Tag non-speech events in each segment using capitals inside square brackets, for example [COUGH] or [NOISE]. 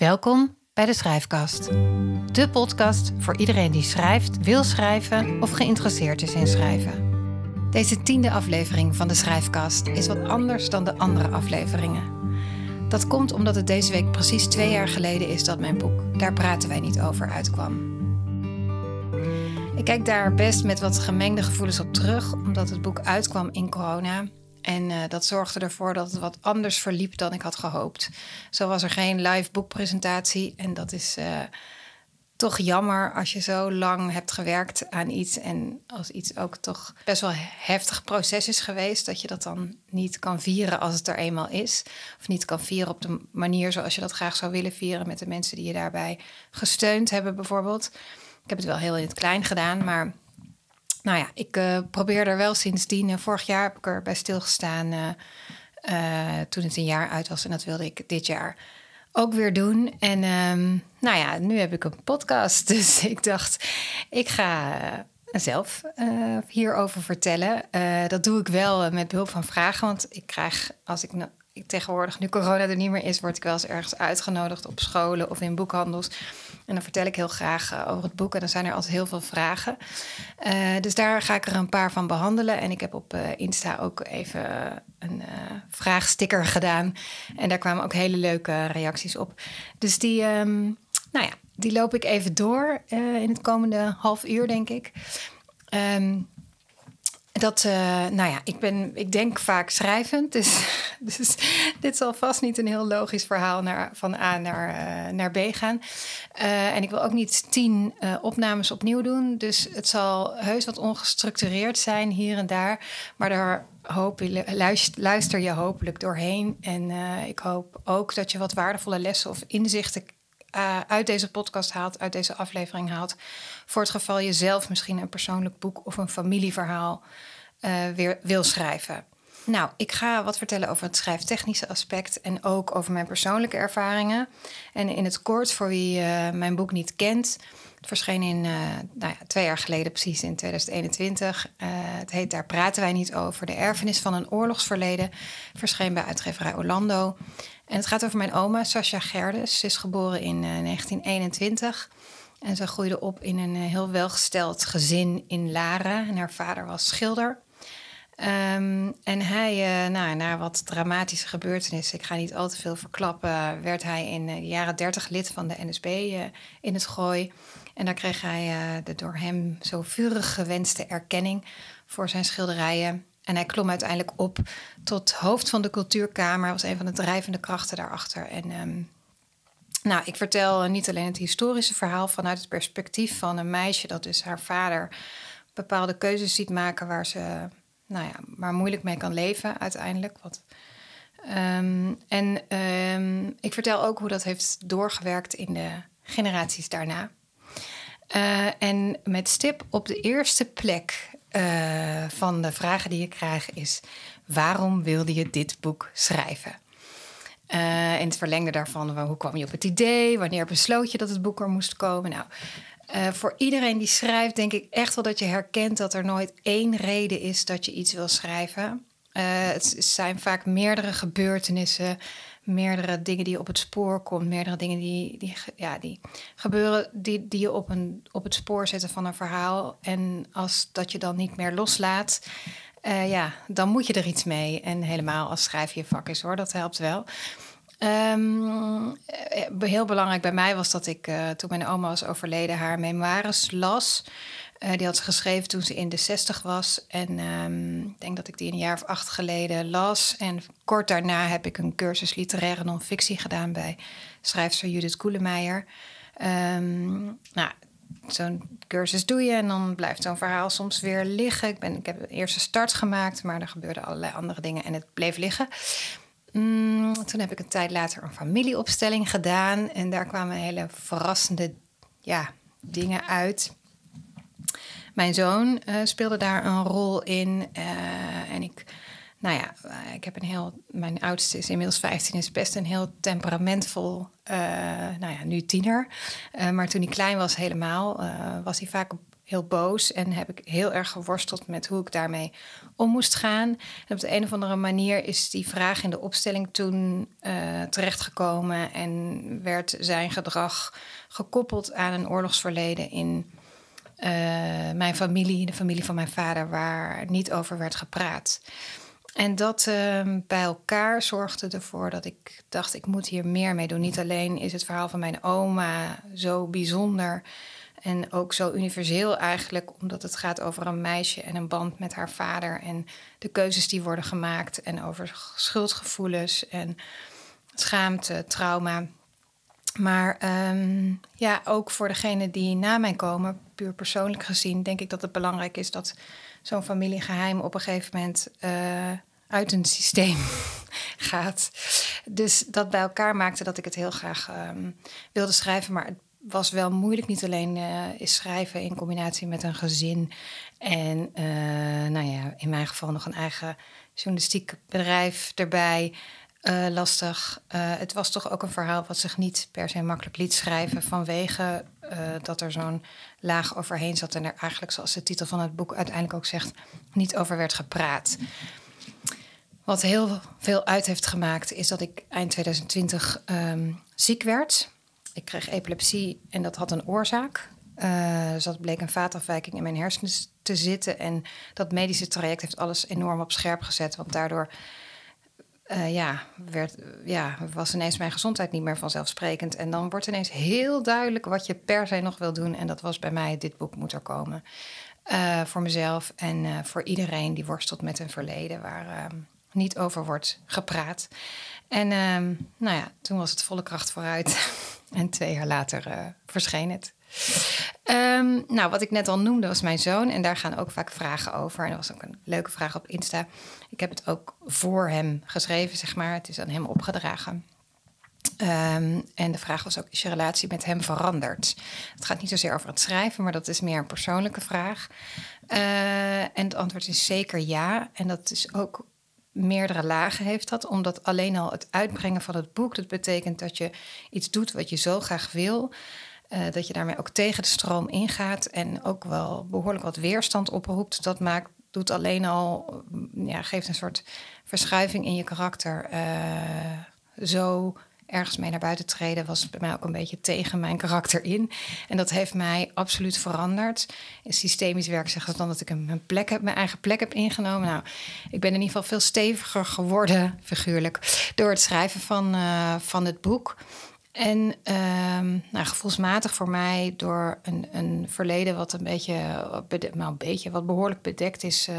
Welkom bij de Schrijfkast. De podcast voor iedereen die schrijft, wil schrijven of geïnteresseerd is in schrijven. Deze tiende aflevering van de Schrijfkast is wat anders dan de andere afleveringen. Dat komt omdat het deze week precies twee jaar geleden is dat mijn boek Daar praten wij niet over uitkwam. Ik kijk daar best met wat gemengde gevoelens op terug, omdat het boek uitkwam in corona en uh, dat zorgde ervoor dat het wat anders verliep dan ik had gehoopt. Zo was er geen live boekpresentatie. En dat is uh, toch jammer als je zo lang hebt gewerkt aan iets. En als iets ook toch best wel heftig proces is geweest. Dat je dat dan niet kan vieren als het er eenmaal is. Of niet kan vieren op de manier zoals je dat graag zou willen vieren. Met de mensen die je daarbij gesteund hebben, bijvoorbeeld. Ik heb het wel heel in het klein gedaan, maar nou ja, ik uh, probeer er wel sindsdien. Uh, vorig jaar heb ik er bij stilgestaan uh, toen het een jaar uit was. En dat wilde ik dit jaar ook weer doen. En um, nou ja, nu heb ik een podcast. [LAUGHS] Dus ik dacht, ik ga zelf hierover vertellen. dat doe ik wel met behulp van vragen. Want ik krijg, als ik tegenwoordig, nu corona er niet meer is, word ik wel eens ergens uitgenodigd op scholen of in boekhandels. En dan vertel ik heel graag uh, over het boek. En dan zijn er altijd heel veel vragen. Uh, dus daar ga ik er een paar van behandelen. En ik heb op uh, Insta ook even een vraagsticker gedaan. En daar kwamen ook hele leuke reacties op. Dus die, um, nou ja, die loop ik even door in het komende half uur, denk ik. Um, dat, uh, nou ja, ik, ben, ik denk vaak schrijvend. Dus, [LAUGHS] dus dit zal vast niet een heel logisch verhaal naar, van A naar, uh, naar B gaan. Uh, en ik wil ook niet tien opnames opnieuw doen. Dus het zal heus wat ongestructureerd zijn hier en daar. Maar daar hoop, luister, luister je hopelijk doorheen. En ik hoop ook dat je wat waardevolle lessen of inzichten uit deze podcast haalt, uit deze aflevering haalt. Voor het geval je zelf misschien een persoonlijk boek of een familieverhaal uh, weer wil schrijven. Nou, ik ga wat vertellen over het schrijftechnische aspect en ook over mijn persoonlijke ervaringen. En in het kort, voor wie uh, mijn boek niet kent, het verscheen in, uh, nou ja, twee jaar geleden, precies in 2021. Uh, het heet Daar praten wij niet over. De erfenis van een oorlogsverleden. Verscheen bij uitgeverij Orlando. En het gaat over mijn oma, Sascha Gerdes. Ze is geboren in 1921. En ze groeide op in een heel welgesteld gezin in Laren. En haar vader was schilder. Um, en hij, uh, nou, na wat dramatische gebeurtenissen, ik ga niet al te veel verklappen, werd hij in de jaren dertig lid van de NSB uh, in het Gooi. En daar kreeg hij de door hem zo vurig gewenste erkenning voor zijn schilderijen. En hij klom uiteindelijk op tot hoofd van de cultuurkamer, was een van de drijvende krachten daarachter. En um, nou, ik vertel niet alleen het historische verhaal vanuit het perspectief van een meisje dat dus haar vader bepaalde keuzes ziet maken waar ze nou ja, maar moeilijk mee kan leven uiteindelijk. Wat, um, en um, ik vertel ook hoe dat heeft doorgewerkt in de generaties daarna. Uh, en met stip op de eerste plek uh, van de vragen die ik krijg is: waarom wilde je dit boek schrijven? Uh, in het verlengde daarvan, hoe kwam je op het idee? Wanneer besloot je dat het boek er moest komen? Nou, uh, voor iedereen die schrijft, denk ik echt wel dat je herkent dat er nooit één reden is dat je iets wil schrijven. Uh, het zijn vaak meerdere gebeurtenissen, meerdere dingen die je op het spoor komt, meerdere dingen die, die, ja, die gebeuren, die, die je op, een, op het spoor zetten van een verhaal. En als dat je dan niet meer loslaat, uh, ja, dan moet je er iets mee. En helemaal als schrijf je vak is hoor, dat helpt wel. Um, heel belangrijk bij mij was dat ik, uh, toen mijn oma was overleden, haar memoires las. Uh, die had ze geschreven toen ze in de zestig was. En um, ik denk dat ik die een jaar of acht geleden las. En kort daarna heb ik een cursus literaire non-fictie gedaan bij schrijfster Judith Koelemeijer. Um, nou, zo'n cursus doe je en dan blijft zo'n verhaal soms weer liggen. Ik, ben, ik heb een eerste start gemaakt, maar er gebeurden allerlei andere dingen en het bleef liggen. Mm, toen heb ik een tijd later een familieopstelling gedaan. En daar kwamen hele verrassende ja, dingen uit. Mijn zoon uh, speelde daar een rol in. Uh, en ik, nou ja, uh, ik heb een heel. Mijn oudste is inmiddels 15, is best een heel temperamentvol, nou ja, nu tiener. maar toen hij klein was, helemaal, was hij vaak heel boos en heb ik heel erg geworsteld met hoe ik daarmee om moest gaan. Op de een of andere manier is die vraag in de opstelling toen uh, terechtgekomen en werd zijn gedrag gekoppeld aan een oorlogsverleden in uh, mijn familie, de familie van mijn vader, waar niet over werd gepraat. En dat uh, bij elkaar zorgde ervoor dat ik dacht, ik moet hier meer mee doen. Niet alleen is het verhaal van mijn oma zo bijzonder en ook zo universeel eigenlijk, omdat het gaat over een meisje en een band met haar vader en de keuzes die worden gemaakt en over schuldgevoelens en schaamte, trauma. Maar um, ja, ook voor degenen die na mij komen, puur persoonlijk gezien, denk ik dat het belangrijk is dat zo'n familiegeheim op een gegeven moment uh, uit een systeem [LAUGHS] gaat. Dus dat bij elkaar maakte dat ik het heel graag um, wilde schrijven. Maar het was wel moeilijk. Niet alleen uh, is schrijven in combinatie met een gezin. En uh, nou ja, in mijn geval nog een eigen journalistiek bedrijf erbij. Uh, lastig. het was toch ook een verhaal wat zich niet per se makkelijk liet schrijven vanwege dat er zo'n laag overheen zat en er eigenlijk, zoals de titel van het boek uiteindelijk ook zegt, niet over werd gepraat. Wat heel veel uit heeft gemaakt is dat ik eind 2020 um, ziek werd. Ik kreeg epilepsie en dat had een oorzaak. Uh, dus dat bleek een vaatafwijking in mijn hersenen te zitten. En dat medische traject heeft alles enorm op scherp gezet. Want daardoor uh, ja, werd, ja, was ineens mijn gezondheid niet meer vanzelfsprekend. En dan wordt ineens heel duidelijk wat je per se nog wil doen. En dat was bij mij, dit boek moet er komen. Uh, voor mezelf en voor iedereen die worstelt met een verleden waar ehm, niet over wordt gepraat. En ehm, nou ja, toen was het volle kracht vooruit. [LAUGHS] en twee jaar later uh, verscheen het. Um, nou, wat ik net al noemde was mijn zoon. En daar gaan ook vaak vragen over. En dat was ook een leuke vraag op Insta. Ik heb het ook voor hem geschreven, zeg maar. Het is aan hem opgedragen. Um, en de vraag was ook, is je relatie met hem veranderd? Het gaat niet zozeer over het schrijven, maar dat is meer een persoonlijke vraag. Uh, en het antwoord is zeker ja. En dat is ook meerdere lagen heeft dat. Omdat alleen al het uitbrengen van het boek, dat betekent dat je iets doet wat je zo graag wil. Uh, dat je daarmee ook tegen de stroom ingaat en ook wel behoorlijk wat weerstand oproept. Dat maakt, doet alleen al, ja, geeft een soort verschuiving in je karakter. Uh, zo ergens mee naar buiten treden was bij mij ook een beetje tegen mijn karakter in. En dat heeft mij absoluut veranderd. In systemisch werk zeggen ze dan dat ik mijn, plek heb, mijn eigen plek heb ingenomen. Nou, ik ben in ieder geval veel steviger geworden, figuurlijk, door het schrijven van, uh, van het boek. En uh, nou, gevoelsmatig voor mij door een, een verleden wat een beetje, nou, een beetje wat behoorlijk bedekt is uh,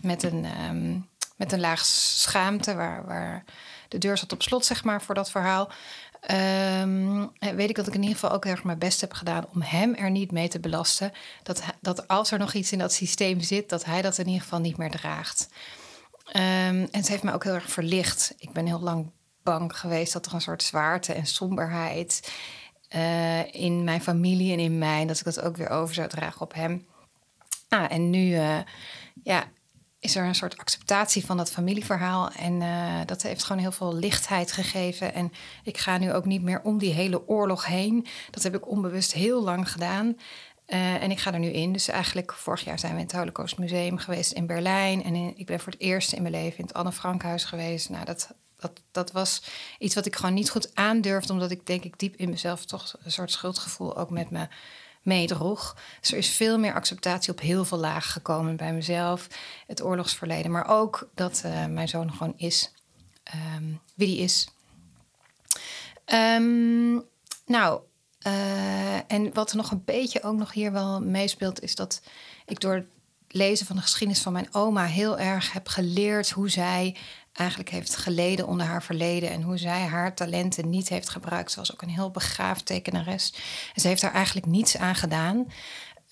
met, een, um, met een laag schaamte, waar, waar de deur zat op slot, zeg maar, voor dat verhaal. Um, weet ik dat ik in ieder geval ook heel erg mijn best heb gedaan om hem er niet mee te belasten. Dat, dat als er nog iets in dat systeem zit, dat hij dat in ieder geval niet meer draagt. Um, en ze heeft me ook heel erg verlicht. Ik ben heel lang bang geweest dat er een soort zwaarte en somberheid uh, in mijn familie en in mij, dat ik dat ook weer over zou dragen op hem. Ah, en nu, uh, ja, is er een soort acceptatie van dat familieverhaal. En uh, dat heeft gewoon heel veel lichtheid gegeven. En ik ga nu ook niet meer om die hele oorlog heen. Dat heb ik onbewust heel lang gedaan. Uh, en ik ga er nu in. Dus eigenlijk vorig jaar zijn we in het Holocaust Museum geweest in Berlijn. En ik ben voor het eerst in mijn leven in het Anne Frankhuis geweest. Nou, dat, dat, dat was iets wat ik gewoon niet goed aandurfde. Omdat ik denk ik diep in mezelf toch een soort schuldgevoel ook met me meedroeg. Dus er is veel meer acceptatie op heel veel lagen gekomen bij mezelf. Het oorlogsverleden, maar ook dat uh, mijn zoon gewoon is um, wie die is. Um, nou, uh, en wat er nog een beetje ook nog hier wel meespeelt, is dat ik door het lezen van de geschiedenis van mijn oma heel erg heb geleerd hoe zij eigenlijk heeft geleden onder haar verleden en hoe zij haar talenten niet heeft gebruikt. Ze was ook een heel begaafd tekenares. En ze heeft daar eigenlijk niets aan gedaan.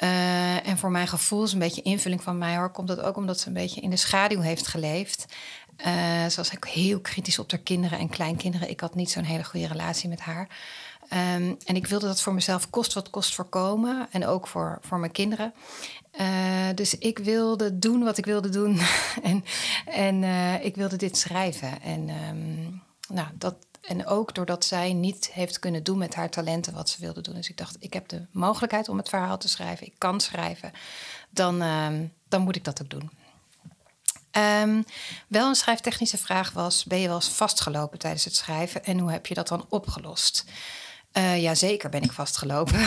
Uh, en voor mijn gevoel is een beetje invulling van mij hoor, komt dat ook omdat ze een beetje in de schaduw heeft geleefd. Uh, ze was ook heel kritisch op haar kinderen en kleinkinderen. Ik had niet zo'n hele goede relatie met haar. Um, en ik wilde dat voor mezelf kost wat kost voorkomen. En ook voor, voor mijn kinderen. Uh, dus ik wilde doen wat ik wilde doen. [LAUGHS] en en uh, ik wilde dit schrijven. En um, nou, dat, En ook doordat zij niet heeft kunnen doen met haar talenten wat ze wilde doen. Dus ik dacht, ik heb de mogelijkheid om het verhaal te schrijven. Ik kan schrijven. Dan, ehm, dan moet ik dat ook doen. Wel een schrijftechnische vraag was: ben je wel eens vastgelopen tijdens het schrijven en hoe heb je dat dan opgelost? Uh, ja, zeker ben ik vastgelopen.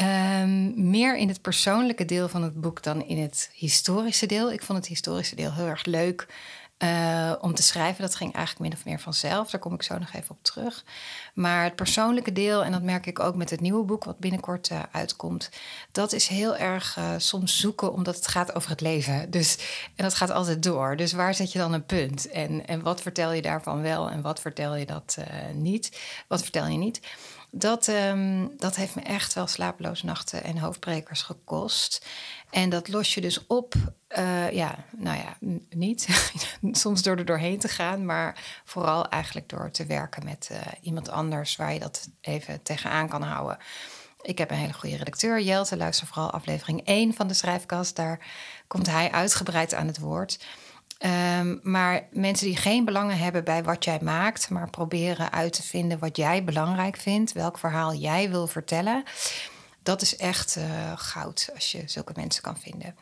um, [LAUGHS] meer in het persoonlijke deel van het boek dan in het historische deel. Ik vond het historische deel heel erg leuk. Uh, om te schrijven. Dat ging eigenlijk min of meer vanzelf. Daar kom ik zo nog even op terug. Maar het persoonlijke deel, en dat merk ik ook met het nieuwe boek, wat binnenkort uh, uitkomt, dat is heel erg uh, soms zoeken, omdat het gaat over het leven. Dus, en dat gaat altijd door. Dus waar zet je dan een punt? En, en wat vertel je daarvan wel en wat vertel je dat niet? Wat vertel je niet? Dat, um, dat heeft me echt wel slapeloze nachten en hoofdbrekers gekost. En dat los je dus op, uh, ja, nou ja, niet. [LAUGHS] Soms door er doorheen te gaan, maar vooral eigenlijk door te werken met uh, iemand anders waar je dat even tegenaan kan houden. Ik heb een hele goede redacteur, Jelte. Luister vooral aflevering 1 van de schrijfkast. Daar komt hij uitgebreid aan het woord. Um, maar mensen die geen belangen hebben bij wat jij maakt, maar proberen uit te vinden wat jij belangrijk vindt, welk verhaal jij wil vertellen, dat is echt uh, goud als je zulke mensen kan vinden.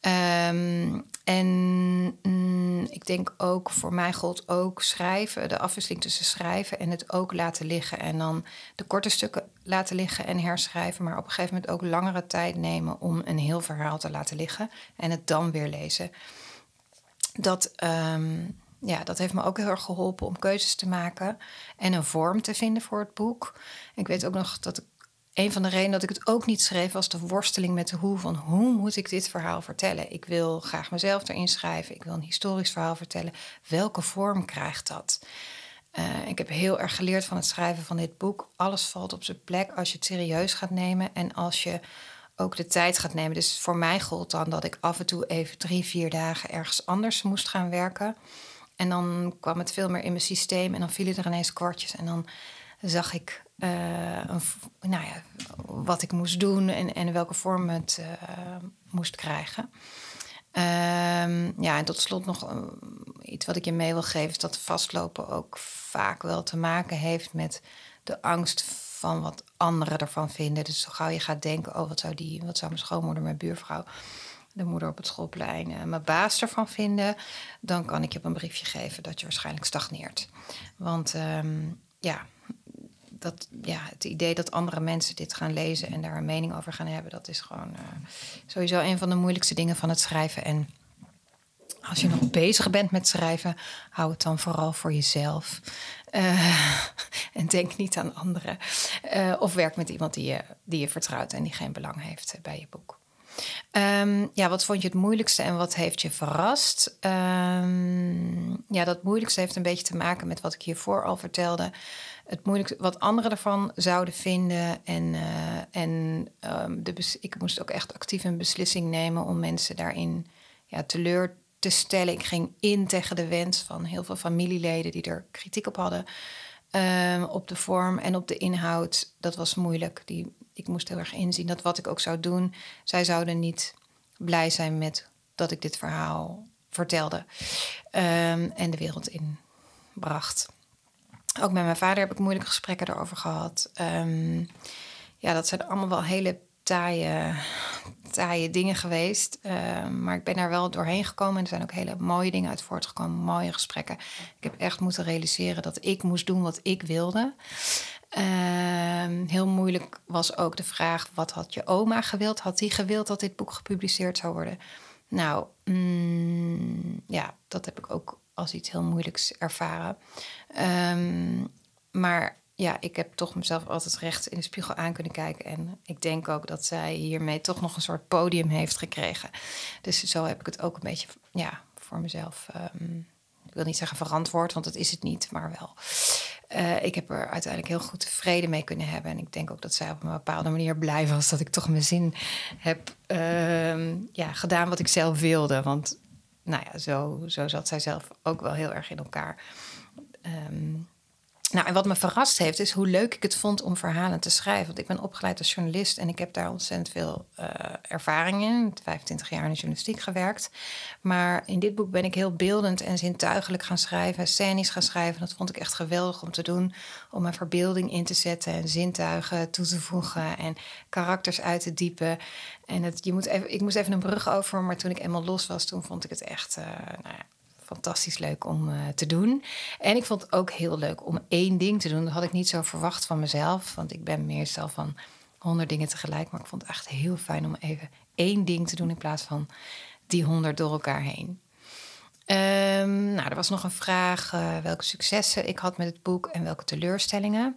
Um, en mm, ik denk ook, voor mij gold ook schrijven, de afwisseling tussen schrijven en het ook laten liggen. En dan de korte stukken laten liggen en herschrijven, maar op een gegeven moment ook langere tijd nemen om een heel verhaal te laten liggen en het dan weer lezen dat, um, ja, dat heeft me ook heel erg geholpen om keuzes te maken en een vorm te vinden voor het boek. Ik weet ook nog dat een van de redenen dat ik het ook niet schreef was de worsteling met de hoe van hoe moet ik dit verhaal vertellen. Ik wil graag mezelf erin schrijven. Ik wil een historisch verhaal vertellen. Welke vorm krijgt dat? Uh, ik heb heel erg geleerd van het schrijven van dit boek. Alles valt op zijn plek als je het serieus gaat nemen en als je ook de tijd gaat nemen. Dus voor mij gold dan dat ik af en toe even drie, vier dagen ergens anders moest gaan werken. En dan kwam het veel meer in mijn systeem en dan vielen er ineens kwartjes. En dan zag ik uh, een, nou ja, wat ik moest doen en, en welke vorm het uh, moest krijgen. Um, ja, en tot slot nog uh, iets wat ik je mee wil geven, is dat vastlopen ook vaak wel te maken heeft met de angst van wat anderen ervan vinden. Dus zo gauw je gaat denken, oh wat zou die, wat zou mijn schoonmoeder, mijn buurvrouw, de moeder op het schoolplein, uh, mijn baas ervan vinden, dan kan ik je op een briefje geven dat je waarschijnlijk stagneert. Want um, ja, dat, ja, het idee dat andere mensen dit gaan lezen en daar een mening over gaan hebben, dat is gewoon uh, sowieso een van de moeilijkste dingen van het schrijven. En als je nog bezig bent met schrijven, hou het dan vooral voor jezelf. Uh, [LAUGHS] en denk niet aan anderen. Uh, of werk met iemand die je, die je vertrouwt en die geen belang heeft bij je boek. Um, ja, wat vond je het moeilijkste en wat heeft je verrast? Um, ja, dat moeilijkste heeft een beetje te maken met wat ik hiervoor al vertelde. Het moeilijkste, wat anderen ervan zouden vinden. En, uh, en um, de ik moest ook echt actief een beslissing nemen om mensen daarin ja, teleur te stellen. Ik ging in tegen de wens van heel veel familieleden die er kritiek op hadden. Um, op de vorm en op de inhoud. Dat was moeilijk. Die, ik moest heel erg inzien dat wat ik ook zou doen, zij zouden niet blij zijn met dat ik dit verhaal vertelde um, en de wereld in bracht. Ook met mijn vader heb ik moeilijke gesprekken erover gehad. Um, ja, dat zijn allemaal wel hele taaie, dingen geweest. Uh, maar ik ben daar wel doorheen gekomen. En er zijn ook hele mooie dingen uit voortgekomen. Mooie gesprekken. Ik heb echt moeten realiseren dat ik moest doen wat ik wilde. Uh, heel moeilijk was ook de vraag: wat had je oma gewild? Had die gewild dat dit boek gepubliceerd zou worden? Nou, mm, ja, dat heb ik ook als iets heel moeilijks ervaren. Um, maar ja, ik heb toch mezelf altijd recht in de spiegel aan kunnen kijken. En ik denk ook dat zij hiermee toch nog een soort podium heeft gekregen. Dus zo heb ik het ook een beetje ja, voor mezelf. Um, ik wil niet zeggen verantwoord, want dat is het niet, maar wel. Uh, ik heb er uiteindelijk heel goed vrede mee kunnen hebben. En ik denk ook dat zij op een bepaalde manier blij was dat ik toch mijn zin heb uh, ja, gedaan wat ik zelf wilde. Want nou ja, zo, zo zat zij zelf ook wel heel erg in elkaar. Um, Nou, en wat me verrast heeft, is hoe leuk ik het vond om verhalen te schrijven. Want ik ben opgeleid als journalist en ik heb daar ontzettend veel uh, ervaring in. 25 jaar in de journalistiek gewerkt. Maar in dit boek ben ik heel beeldend en zintuigelijk gaan schrijven, scènisch gaan schrijven. Dat vond ik echt geweldig om te doen. Om mijn verbeelding in te zetten en zintuigen toe te voegen en karakters uit te diepen. En het, je moet even, ik moest even een brug over, maar toen ik eenmaal los was, toen vond ik het echt. Uh, nou ja, fantastisch leuk om uh, te doen. En ik vond het ook heel leuk om één ding te doen. Dat had ik niet zo verwacht van mezelf. Want ik ben meestal van honderd dingen tegelijk. Maar ik vond het echt heel fijn om even één ding te doen in plaats van die honderd door elkaar heen. Um, nou, er was nog een vraag uh, welke successen ik had met het boek en welke teleurstellingen.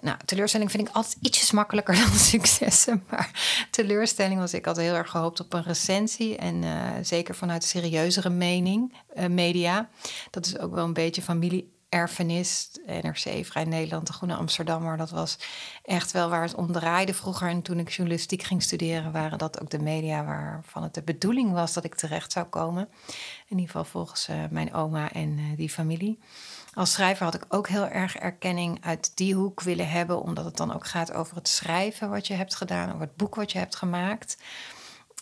Nou, teleurstelling vind ik altijd ietsjes makkelijker [LAUGHS] dan successen. Maar teleurstelling was ik altijd heel erg gehoopt op een recensie. En uh, zeker vanuit serieuzere mening, uh, media. Dat is ook wel een beetje familie erfenis, NRC, Vrij Nederland, de Groene Amsterdammer. Dat was echt wel waar het om draaide vroeger. En toen ik journalistiek ging studeren, waren dat ook de media waarvan het de bedoeling was dat ik terecht zou komen. In ieder geval volgens uh, mijn oma en die familie. Als schrijver had ik ook heel erg erkenning uit die hoek willen hebben, omdat het dan ook gaat over het schrijven wat je hebt gedaan, over het boek wat je hebt gemaakt.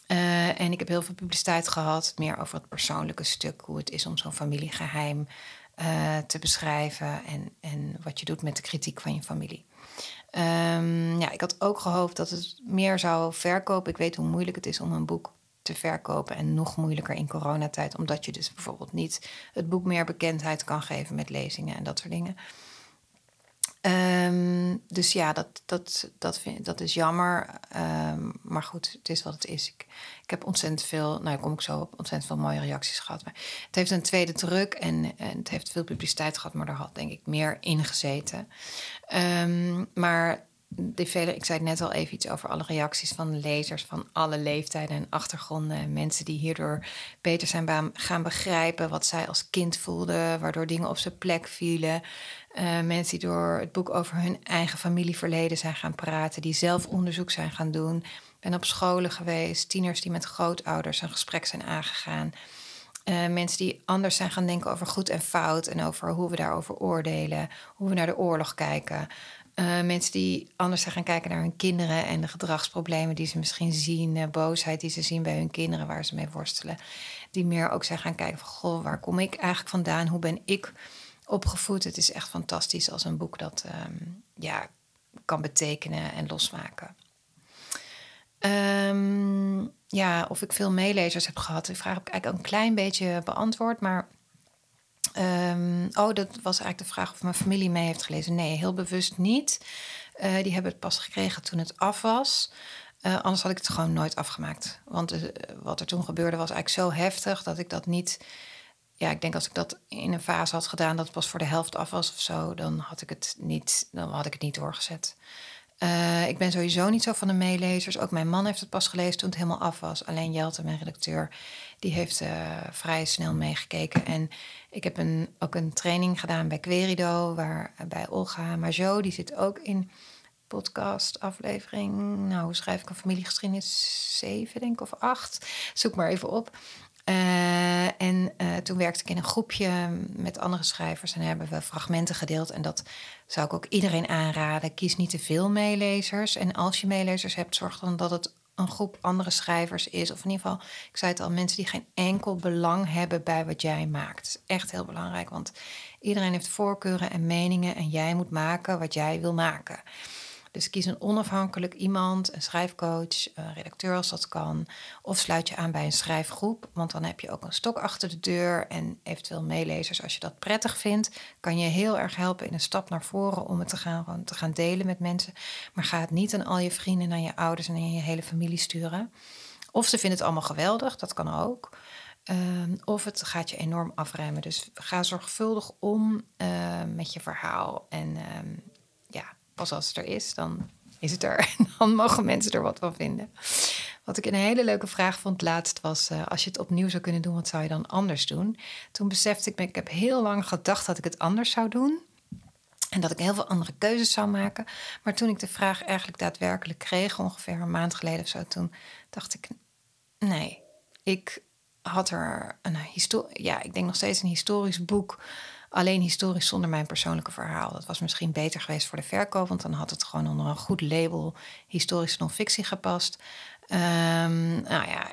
Uh, en ik heb heel veel publiciteit gehad, meer over het persoonlijke stuk, hoe het is om zo'n familiegeheim uh, te beschrijven en, en wat je doet met de kritiek van je familie. Um, ja, ik had ook gehoopt dat het meer zou verkopen. Ik weet hoe moeilijk het is om een boek te verkopen en nog moeilijker in coronatijd, omdat je dus bijvoorbeeld niet het boek meer bekendheid kan geven met lezingen en dat soort dingen. Um, dus ja, dat, dat, dat, vind, dat is jammer. Um, maar goed, het is wat het is. Ik, ik heb ontzettend veel, nou kom ik zo op, ontzettend veel mooie reacties gehad. Maar het heeft een tweede druk en, en het heeft veel publiciteit gehad, maar daar had denk ik meer in gezeten. Um, maar de ik zei net al even iets over alle reacties van lezers van alle leeftijden en achtergronden. Mensen die hierdoor beter zijn gaan begrijpen wat zij als kind voelden, waardoor dingen op zijn plek vielen. Uh, mensen die door het boek over hun eigen familieverleden zijn gaan praten, die zelf onderzoek zijn gaan doen. Ik ben op scholen geweest, tieners die met grootouders een gesprek zijn aangegaan. Uh, mensen die anders zijn gaan denken over goed en fout en over hoe we daarover oordelen, hoe we naar de oorlog kijken. Uh, mensen die anders zijn gaan kijken naar hun kinderen en de gedragsproblemen die ze misschien zien, uh, boosheid die ze zien bij hun kinderen waar ze mee worstelen. Die meer ook zijn gaan kijken van, goh, waar kom ik eigenlijk vandaan? Hoe ben ik opgevoed? Het is echt fantastisch als een boek dat um, ja, kan betekenen en losmaken. Um, ja, of ik veel meelezers heb gehad. Die vraag heb ik eigenlijk een klein beetje beantwoord, maar Um, oh, dat was eigenlijk de vraag of mijn familie mee heeft gelezen. Nee, heel bewust niet. Uh, die hebben het pas gekregen toen het af was. Uh, anders had ik het gewoon nooit afgemaakt. Want uh, wat er toen gebeurde was eigenlijk zo heftig dat ik dat niet. Ja, ik denk als ik dat in een fase had gedaan dat het pas voor de helft af was of zo, dan had ik het niet, dan had ik het niet doorgezet. Uh, ik ben sowieso niet zo van de meelezers. Ook mijn man heeft het pas gelezen toen het helemaal af was. Alleen Jelte, mijn redacteur, die heeft uh, vrij snel meegekeken. En ik heb een, ook een training gedaan bij Querido, waar, bij Olga Majot. Die zit ook in podcast aflevering. Nou, hoe schrijf ik een familiegeschiedenis? Zeven, denk ik, of acht. Zoek maar even op. Uh, en uh, toen werkte ik in een groepje met andere schrijvers en hebben we fragmenten gedeeld. En dat zou ik ook iedereen aanraden. Kies niet te veel meelezers. En als je meelezers hebt, zorg dan dat het een groep andere schrijvers is. Of in ieder geval, ik zei het al, mensen die geen enkel belang hebben bij wat jij maakt. Dat is echt heel belangrijk, want iedereen heeft voorkeuren en meningen en jij moet maken wat jij wil maken. Dus kies een onafhankelijk iemand, een schrijfcoach, een redacteur als dat kan. Of sluit je aan bij een schrijfgroep, want dan heb je ook een stok achter de deur en eventueel meelezers. Als je dat prettig vindt, kan je heel erg helpen in een stap naar voren om het te gaan, te gaan delen met mensen. Maar ga het niet aan al je vrienden, aan je ouders en aan je hele familie sturen. Of ze vinden het allemaal geweldig, dat kan ook. Um, of het gaat je enorm afremmen. Dus ga zorgvuldig om uh, met je verhaal. En ja, pas als het er is, dan is het er. [LAUGHS] En dan mogen mensen er wat van vinden. Wat ik een hele leuke vraag vond laatst was: uh, als je het opnieuw zou kunnen doen, wat zou je dan anders doen? Toen besefte ik me, ik heb heel lang gedacht dat ik het anders zou doen. En dat ik heel veel andere keuzes zou maken. Maar toen ik de vraag eigenlijk daadwerkelijk kreeg, ongeveer een maand geleden of zo, toen dacht ik: nee, ik had er een historie. Ja, ik denk nog steeds een historisch boek alleen historisch zonder mijn persoonlijke verhaal. Dat was misschien beter geweest voor de verkoop, want dan had het gewoon onder een goed label historische non-fictie gepast. Um, nou ja,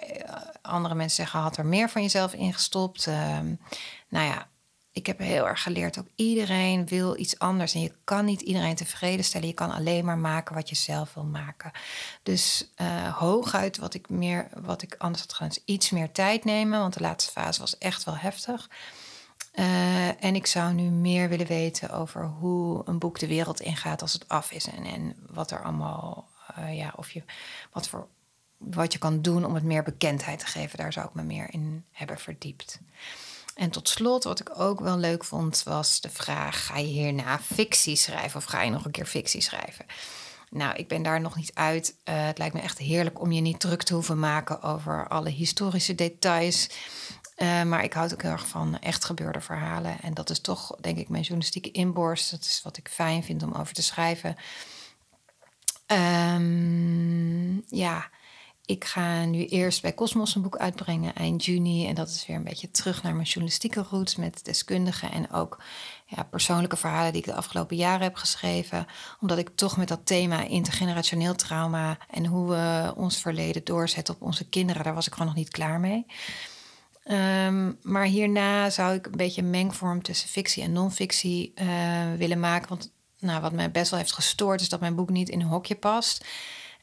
andere mensen zeggen, had er meer van jezelf ingestopt. Um, nou ja, ik heb heel erg geleerd, ook iedereen wil iets anders. En je kan niet iedereen tevreden stellen. Je kan alleen maar maken wat je zelf wil maken. Dus uh, hooguit wat ik meer, wat ik anders had gedaan, is iets meer tijd nemen. Want de laatste fase was echt wel heftig. Uh, en ik zou nu meer willen weten over hoe een boek de wereld ingaat als het af is. En, en wat er allemaal, uh, ja, of je, wat voor wat je kan doen om het meer bekendheid te geven. Daar zou ik me meer in hebben verdiept. En tot slot, wat ik ook wel leuk vond, was de vraag: ga je hierna fictie schrijven of ga je nog een keer fictie schrijven? Nou, ik ben daar nog niet uit. Uh, het lijkt me echt heerlijk om je niet druk te hoeven maken over alle historische details. Uh, maar ik houd ook heel erg van echt gebeurde verhalen. En dat is toch, denk ik, mijn journalistieke inborst. Dat is wat ik fijn vind om over te schrijven. Um, ja, ik ga nu eerst bij Cosmos een boek uitbrengen eind juni. En dat is weer een beetje terug naar mijn journalistieke roots met deskundigen en ook ja, persoonlijke verhalen die ik de afgelopen jaren heb geschreven. Omdat ik toch met dat thema intergenerationeel trauma en hoe we ons verleden doorzetten op onze kinderen, daar was ik gewoon nog niet klaar mee. Um, maar hierna zou ik een beetje een mengvorm tussen fictie en non-fictie uh, willen maken. Want nou, wat mij best wel heeft gestoord is dat mijn boek niet in een hokje past.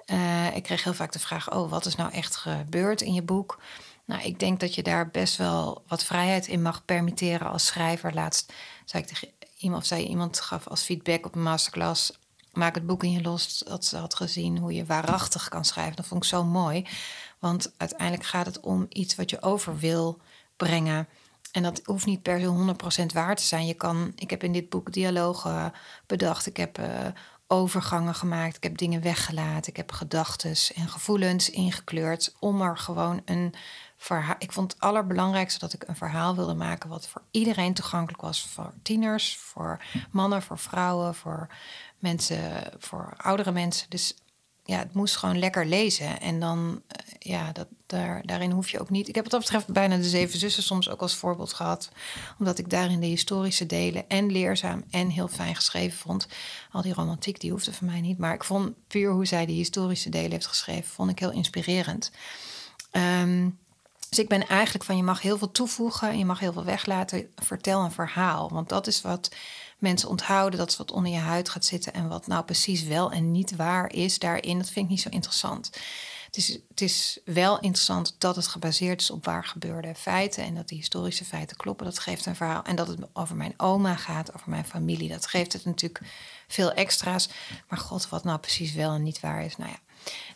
Uh, ik kreeg heel vaak de vraag: Oh, wat is nou echt gebeurd in je boek? Nou, ik denk dat je daar best wel wat vrijheid in mag permitteren als schrijver. Laatst zei ik tegen iemand, of zei iemand gaf als feedback op een masterclass: Maak het boek in je los. Dat ze had gezien hoe je waarachtig kan schrijven. Dat vond ik zo mooi. Want uiteindelijk gaat het om iets wat je over wil brengen. En dat hoeft niet per se 100% waar te zijn. Je kan, ik heb in dit boek dialogen bedacht. Ik heb uh, overgangen gemaakt. Ik heb dingen weggelaten. Ik heb gedachten en gevoelens ingekleurd om er gewoon een verhaal. Ik vond het allerbelangrijkste dat ik een verhaal wilde maken wat voor iedereen toegankelijk was. Voor tieners, voor mannen, voor vrouwen, voor mensen, voor oudere mensen. Dus ja, het moest gewoon lekker lezen. En dan, uh, ja, dat, daar, daarin hoef je ook niet. Ik heb wat dat betreft bijna de Zeven Zussen soms ook als voorbeeld gehad. Omdat ik daarin de historische delen en leerzaam en heel fijn geschreven vond. Al die romantiek, die hoefde voor mij niet. Maar ik vond puur hoe zij die historische delen heeft geschreven, vond ik heel inspirerend. Um, dus ik ben eigenlijk van je mag heel veel toevoegen, je mag heel veel weglaten. Vertel een verhaal. Want dat is wat mensen onthouden. Dat is wat onder je huid gaat zitten. En wat nou precies wel en niet waar is daarin, dat vind ik niet zo interessant. Het is, het is wel interessant dat het gebaseerd is op waar gebeurde feiten. En dat die historische feiten kloppen. Dat geeft een verhaal. En dat het over mijn oma gaat, over mijn familie. Dat geeft het natuurlijk veel extra's. Maar god, wat nou precies wel en niet waar is. Nou ja,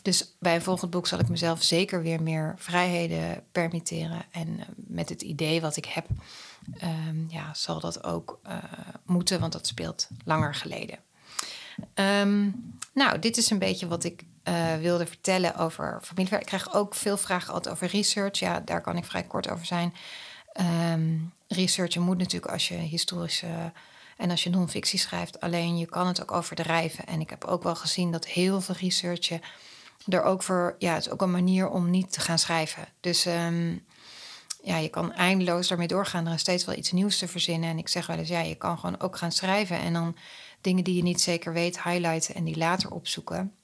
dus bij een volgend boek zal ik mezelf zeker weer meer vrijheden permitteren. En uh, met het idee wat ik heb, um, ja, zal dat ook uh, moeten, want dat speelt langer geleden. Um, nou, dit is een beetje wat ik uh, wilde vertellen over familiewerk. Ik krijg ook veel vragen altijd over research. Ja, daar kan ik vrij kort over zijn. Um, researchen moet natuurlijk als je historische en als je non-fictie schrijft. Alleen je kan het ook overdrijven. En ik heb ook wel gezien dat heel veel researchen er ook voor. Ja, het is ook een manier om niet te gaan schrijven. Dus um, ja, je kan eindeloos daarmee doorgaan. Er is steeds wel iets nieuws te verzinnen. En ik zeg wel eens, ja, je kan gewoon ook gaan schrijven. En dan dingen die je niet zeker weet, highlighten en die later opzoeken.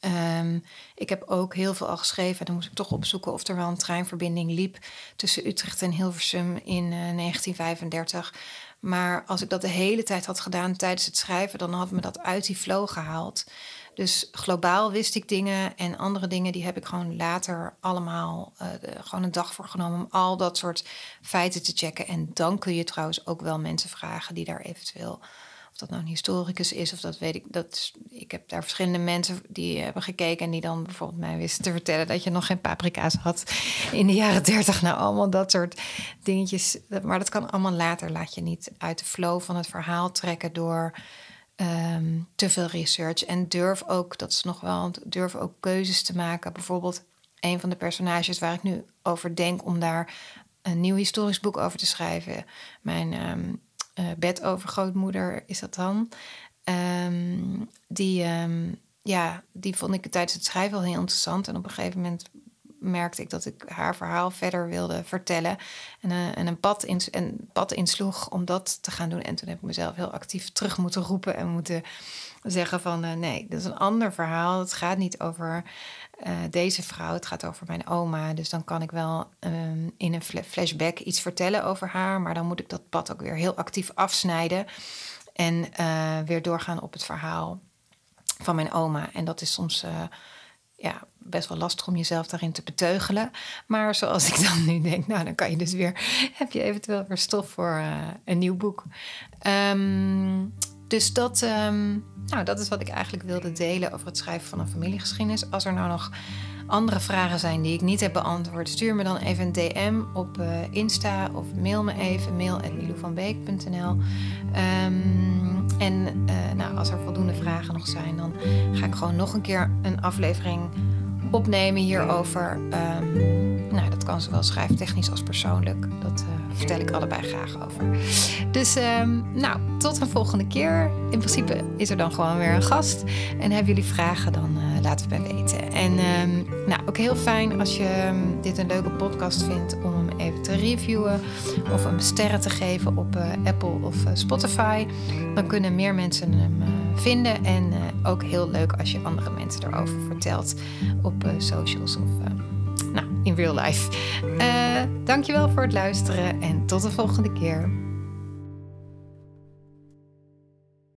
Um, ik heb ook heel veel al geschreven. En dan moest ik toch opzoeken of er wel een treinverbinding liep tussen Utrecht en Hilversum in uh, 1935. Maar als ik dat de hele tijd had gedaan tijdens het schrijven, dan had me dat uit die flow gehaald. Dus globaal wist ik dingen en andere dingen, die heb ik gewoon later allemaal uh, gewoon een dag voor genomen om al dat soort feiten te checken. En dan kun je trouwens ook wel mensen vragen die daar eventueel of dat nou een historicus is of dat weet ik. Dat, ik heb daar verschillende mensen die hebben gekeken en die dan bijvoorbeeld mij wisten te vertellen dat je nog geen paprika's had in de jaren dertig. Nou, allemaal dat soort dingetjes. Maar dat kan allemaal later. Laat je niet uit de flow van het verhaal trekken door um, te veel research. En durf ook, dat is nog wel, durf ook keuzes te maken. Bijvoorbeeld een van de personages waar ik nu over denk om daar een nieuw historisch boek over te schrijven. Mijn um, uh, bedovergrootmoeder is dat dan. Um, die, um, ja, die vond ik tijdens het schrijven al heel interessant. En op een gegeven moment merkte ik dat ik haar verhaal verder wilde vertellen. En, en een, pad in, een pad insloeg om dat te gaan doen. En toen heb ik mezelf heel actief terug moeten roepen en moeten zeggen van... Uh, nee, dat is een ander verhaal. Het gaat niet over uh, deze vrouw, het gaat over mijn oma. Dus dan kan ik wel um, in een flashback iets vertellen over haar. Maar dan moet ik dat pad ook weer heel actief afsnijden. En weer doorgaan op het verhaal van mijn oma. En dat is soms ja, best wel lastig om jezelf daarin te beteugelen. Maar zoals ik dan nu denk, nou dan kan je dus weer, heb je eventueel weer stof voor uh, een nieuw boek. Um, dus dat, um, nou, dat is wat ik eigenlijk wilde delen over het schrijven van een familiegeschiedenis. Als er nou nog andere vragen zijn die ik niet heb beantwoord, stuur me dan even een DM op uh, Insta of mail me even mail@milouvanbeek.nl. Um, ehm, en uh, nou, als er voldoende vragen nog zijn, dan ga ik gewoon nog een keer een aflevering opnemen hierover. Um, nou, dat kan zowel schrijftechnisch als persoonlijk. Dat uh, vertel ik allebei graag over. Dus um, nou, tot een volgende keer. In principe is er dan gewoon weer een gast. En hebben jullie vragen, dan uh, laat het mij weten. En um, nou, ook heel fijn als je dit een leuke podcast vindt om even te reviewen of hem sterren te geven op uh, Apple of Spotify. Dan kunnen meer mensen hem vinden. En ook heel leuk als je andere mensen erover vertelt op socials of nou, in real life. Dankjewel voor het luisteren en tot de volgende keer.